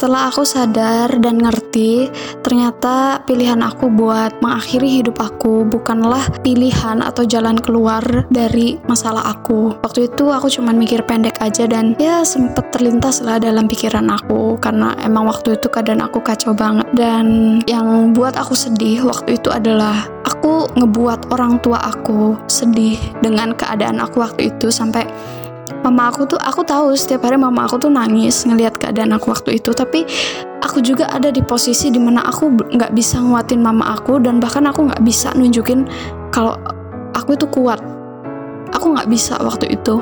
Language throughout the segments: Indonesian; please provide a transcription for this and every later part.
setelah aku sadar dan ngerti, ternyata pilihan aku buat mengakhiri hidup aku bukanlah pilihan atau jalan keluar dari masalah aku. Waktu itu aku cuman mikir pendek aja dan ya sempet terlintas lah dalam pikiran aku karena emang waktu itu keadaan aku kacau banget. Dan yang buat aku sedih waktu itu adalah aku ngebuat orang tua aku sedih dengan keadaan aku waktu itu sampai mama aku tuh aku tahu setiap hari mama aku tuh nangis ngelihat keadaan aku waktu itu tapi aku juga ada di posisi di mana aku nggak bisa nguatin mama aku dan bahkan aku nggak bisa nunjukin kalau aku itu kuat. Aku nggak bisa waktu itu.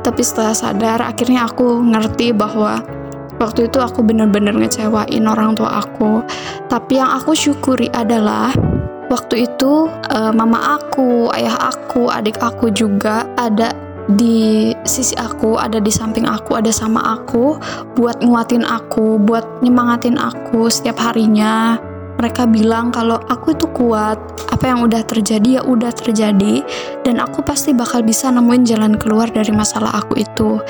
Tapi setelah sadar akhirnya aku ngerti bahwa waktu itu aku bener-bener ngecewain orang tua aku. Tapi yang aku syukuri adalah waktu itu uh, mama aku ayah aku adik aku juga ada di sisi aku, ada di samping aku, ada sama aku buat nguatin aku, buat nyemangatin aku setiap harinya. Mereka bilang kalau aku itu kuat, apa yang udah terjadi ya udah terjadi dan aku pasti bakal bisa nemuin jalan keluar dari masalah aku itu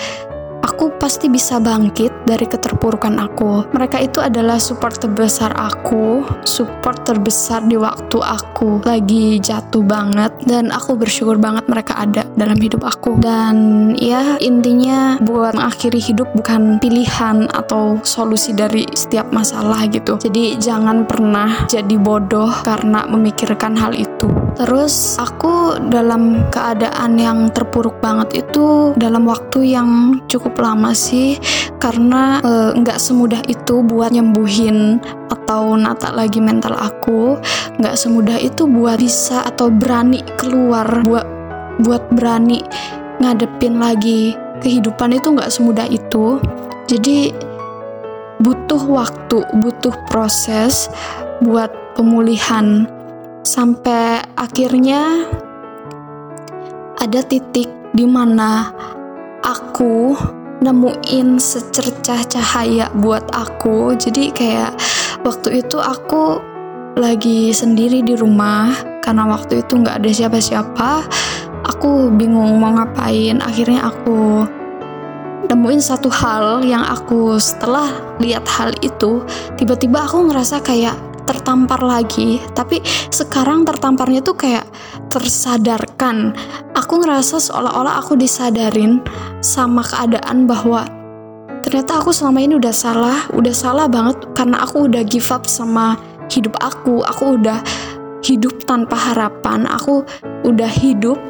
aku pasti bisa bangkit dari keterpurukan aku. Mereka itu adalah support terbesar aku, support terbesar di waktu aku lagi jatuh banget dan aku bersyukur banget mereka ada dalam hidup aku. Dan ya intinya buat mengakhiri hidup bukan pilihan atau solusi dari setiap masalah gitu. Jadi jangan pernah jadi bodoh karena memikirkan hal itu. Terus aku dalam keadaan yang terpuruk banget itu dalam waktu yang cukup lama sih karena eh, nggak e, semudah itu buat nyembuhin atau nata lagi mental aku. Nggak semudah itu buat bisa atau berani keluar buat buat berani ngadepin lagi kehidupan itu nggak semudah itu. Jadi butuh waktu butuh proses buat pemulihan. Sampai akhirnya ada titik di mana aku nemuin secercah cahaya buat aku. Jadi kayak waktu itu aku lagi sendiri di rumah karena waktu itu nggak ada siapa-siapa. Aku bingung mau ngapain. Akhirnya aku nemuin satu hal yang aku setelah lihat hal itu tiba-tiba aku ngerasa kayak tertampar lagi. Tapi sekarang tertamparnya tuh kayak tersadarkan aku ngerasa seolah-olah aku disadarin sama keadaan bahwa ternyata aku selama ini udah salah udah salah banget karena aku udah give up sama hidup aku. Aku udah hidup tanpa harapan aku udah hidup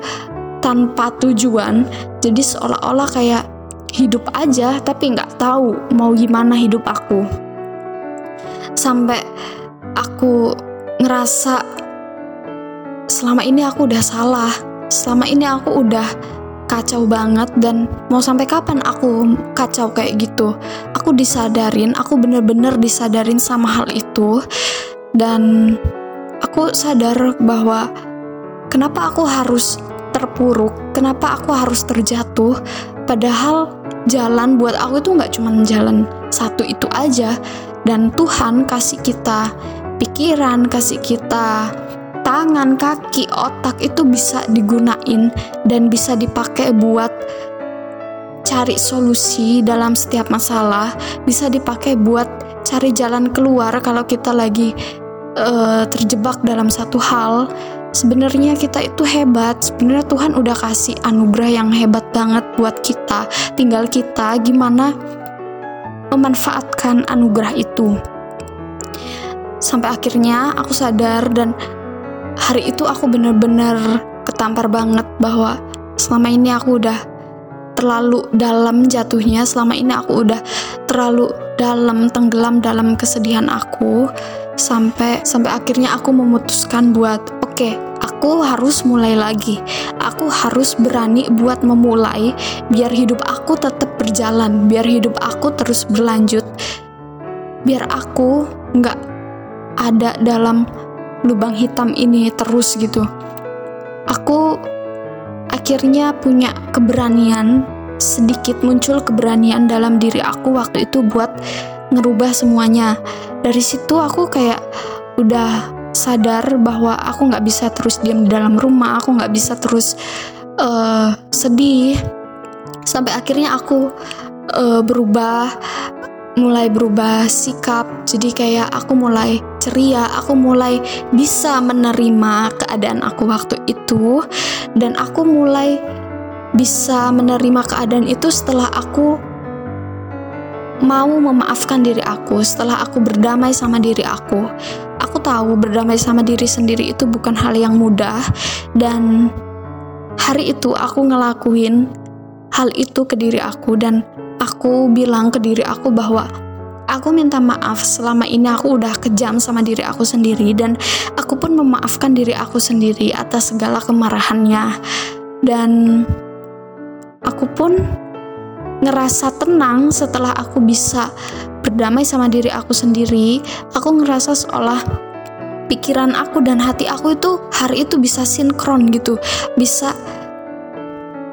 tanpa tujuan. Jadi seolah-olah kayak hidup aja tapi nggak tahu mau gimana hidup aku. Sampai aku ngerasa selama ini aku udah salah, selama ini aku udah kacau banget dan mau sampai kapan aku kacau kayak gitu. Aku disadarin, aku bener-bener disadarin sama hal itu. Dan aku sadar bahwa kenapa aku harus terpuruk, kenapa aku harus terjatuh, padahal jalan buat aku itu nggak cuma jalan satu itu aja. Dan Tuhan kasih kita pikiran, kasih kita tangan, kaki, otak itu bisa digunain dan bisa dipakai buat cari solusi dalam setiap masalah, bisa dipakai buat cari jalan keluar kalau kita lagi uh, terjebak dalam satu hal. Sebenarnya kita itu hebat. Sebenarnya Tuhan udah kasih anugerah yang hebat banget buat kita. Tinggal kita gimana memanfaatkan anugerah itu sampai akhirnya aku sadar dan hari itu aku bener-bener ketampar banget bahwa selama ini aku udah terlalu dalam jatuhnya selama ini aku udah terlalu dalam tenggelam dalam kesedihan aku sampai sampai akhirnya aku memutuskan buat oke okay, aku harus mulai lagi. Aku harus berani buat memulai biar hidup aku tetap berjalan biar hidup aku terus berlanjut biar aku nggak ada dalam lubang hitam ini terus gitu. Aku akhirnya punya keberanian sedikit muncul keberanian dalam diri aku waktu itu buat ngerubah semuanya. Dari situ aku kayak udah sadar bahwa aku nggak bisa terus diam di dalam rumah, aku nggak bisa terus uh, sedih. Sampai akhirnya aku uh, berubah mulai berubah sikap. Jadi kayak aku mulai ceria aku mulai bisa menerima keadaan aku waktu itu. Dan aku mulai bisa menerima keadaan itu setelah aku mau memaafkan diri aku setelah aku berdamai sama diri aku. Aku tahu berdamai sama diri sendiri itu bukan hal yang mudah. Dan hari itu aku ngelakuin hal itu ke diri aku dan aku bilang ke diri aku bahwa aku minta maaf selama ini aku udah kejam sama diri aku sendiri dan aku pun memaafkan diri aku sendiri atas segala kemarahannya. Dan aku pun ngerasa tenang setelah aku bisa berdamai sama diri aku sendiri. Aku ngerasa seolah pikiran aku dan hati aku itu hari itu bisa sinkron gitu bisa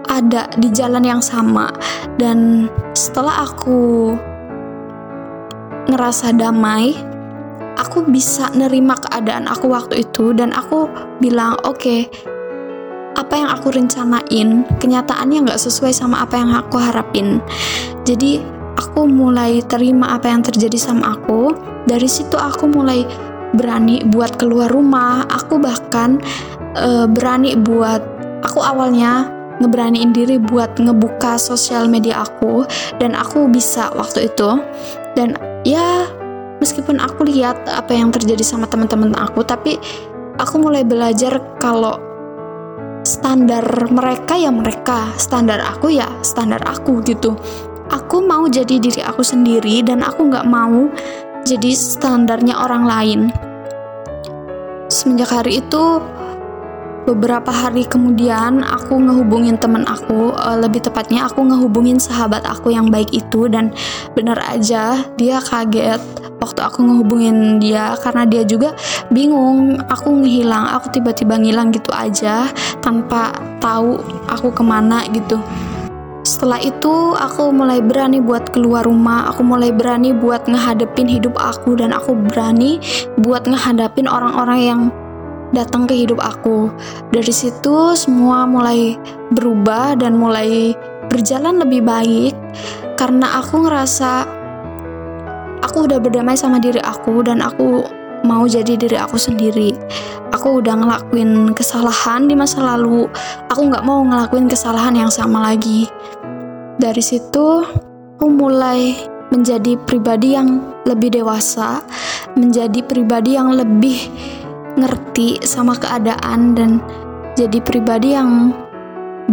ada di jalan yang sama. Dan setelah aku ngerasa damai aku bisa nerima keadaan aku waktu itu. Dan aku bilang oke okay, apa yang aku rencanain kenyataannya nggak sesuai sama apa yang aku harapin. Jadi aku mulai terima apa yang terjadi sama aku. Dari situ aku mulai berani buat keluar rumah. Aku bahkan uh, berani buat aku awalnya ngeberaniin diri buat ngebuka sosial media aku dan aku bisa waktu itu. Dan ya meskipun aku lihat apa yang terjadi sama teman-teman aku tapi aku mulai belajar kalau standar mereka ya mereka. Standar aku ya standar aku gitu. Aku mau jadi diri aku sendiri dan aku nggak mau jadi standarnya orang lain. Semenjak hari itu beberapa hari kemudian aku ngehubungin temen aku uh, lebih tepatnya aku ngehubungin sahabat aku yang baik itu dan bener aja dia kaget waktu aku ngehubungin dia karena dia juga bingung aku ngehilang aku tiba-tiba ngilang gitu aja tanpa tahu aku ke mana gitu. Setelah itu aku mulai berani buat keluar rumah aku mulai berani buat ngehadepin hidup aku dan aku berani buat ngehadapin orang-orang yang datang ke hidup aku. Dari situ semua mulai berubah dan mulai berjalan lebih baik karena aku ngerasa aku udah berdamai sama diri aku dan aku mau jadi diri aku sendiri. Aku udah ngelakuin kesalahan di masa lalu. Aku nggak mau ngelakuin kesalahan yang sama lagi. Dari situ, aku mulai menjadi pribadi yang lebih dewasa, menjadi pribadi yang lebih ngerti sama keadaan dan jadi pribadi yang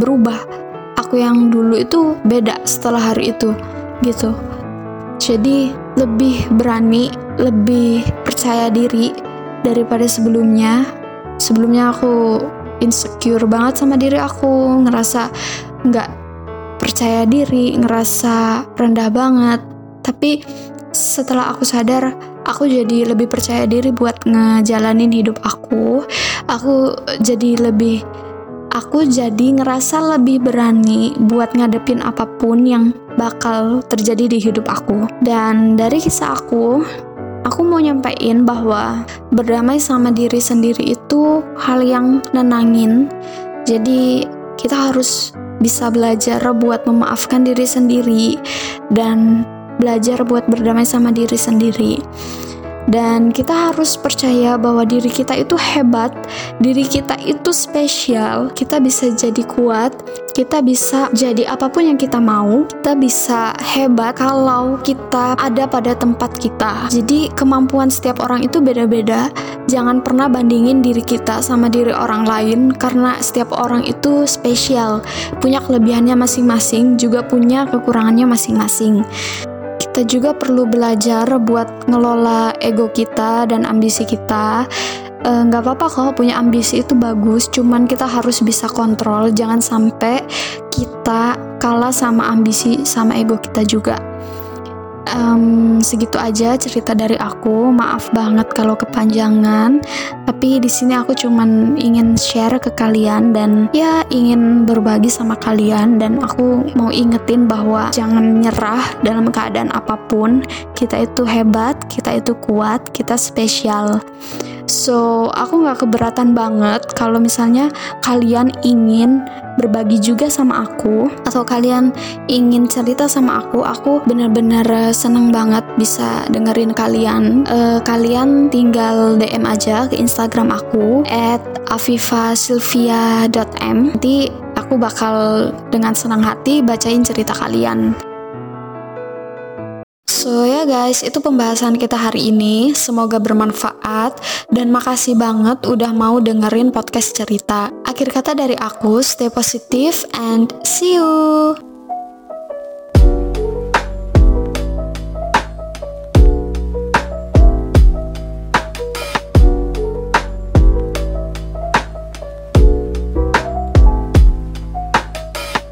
berubah. Aku yang dulu itu beda setelah hari itu, gitu. Jadi lebih berani, lebih percaya diri daripada sebelumnya. Sebelumnya aku insecure banget sama diri aku, ngerasa nggak percaya diri, ngerasa rendah banget. Tapi setelah aku sadar aku jadi lebih percaya diri buat ngejalanin hidup aku. Aku jadi lebih aku jadi ngerasa lebih berani buat ngadepin apa pun yang bakal terjadi di hidup aku. Dan dari kisah aku aku mau nyampein bahwa berdamai sama diri sendiri itu hal yang nenangin. Jadi kita harus bisa belajar buat memaafkan diri sendiri dan belajar buat berdamai sama diri sendiri. Dan kita harus percaya bahwa diri kita itu hebat, diri kita itu spesial, kita bisa jadi kuat, kita bisa jadi apa pun yang kita mau, kita bisa hebat kalau kita ada pada tempat kita. Jadi kemampuan setiap orang itu beda-beda. Jangan pernah bandingin diri kita sama diri orang lain karena setiap orang itu spesial, punya kelebihannya masing-masing, juga punya kekurangannya masing-masing kita juga perlu belajar buat ngelola ego kita dan ambisi kita. Eh, nggak uh, apa-apa kok punya ambisi itu bagus cuman kita harus bisa kontrol. Jangan sampai kita kalah sama ambisi sama ego kita juga um, segitu aja cerita dari aku. Maaf banget kalau kepanjangan, tapi di sini aku cuman ingin share ke kalian dan ya ingin berbagi sama kalian dan aku mau ingetin bahwa jangan nyerah dalam keadaan apa pun. Kita itu hebat, kita itu kuat, kita spesial. So, aku nggak keberatan banget kalau misalnya kalian ingin berbagi juga sama aku atau kalian ingin cerita sama aku, aku bener-bener seneng banget bisa dengerin kalian. Uh, kalian tinggal DM aja ke Instagram aku at afifasilvia.m Nanti aku bakal dengan senang hati bacain cerita kalian. So ya guys, itu pembahasan kita hari ini. Semoga bermanfaat dan makasih banget udah mau dengerin podcast cerita. Akhir kata dari aku, stay positive and see you.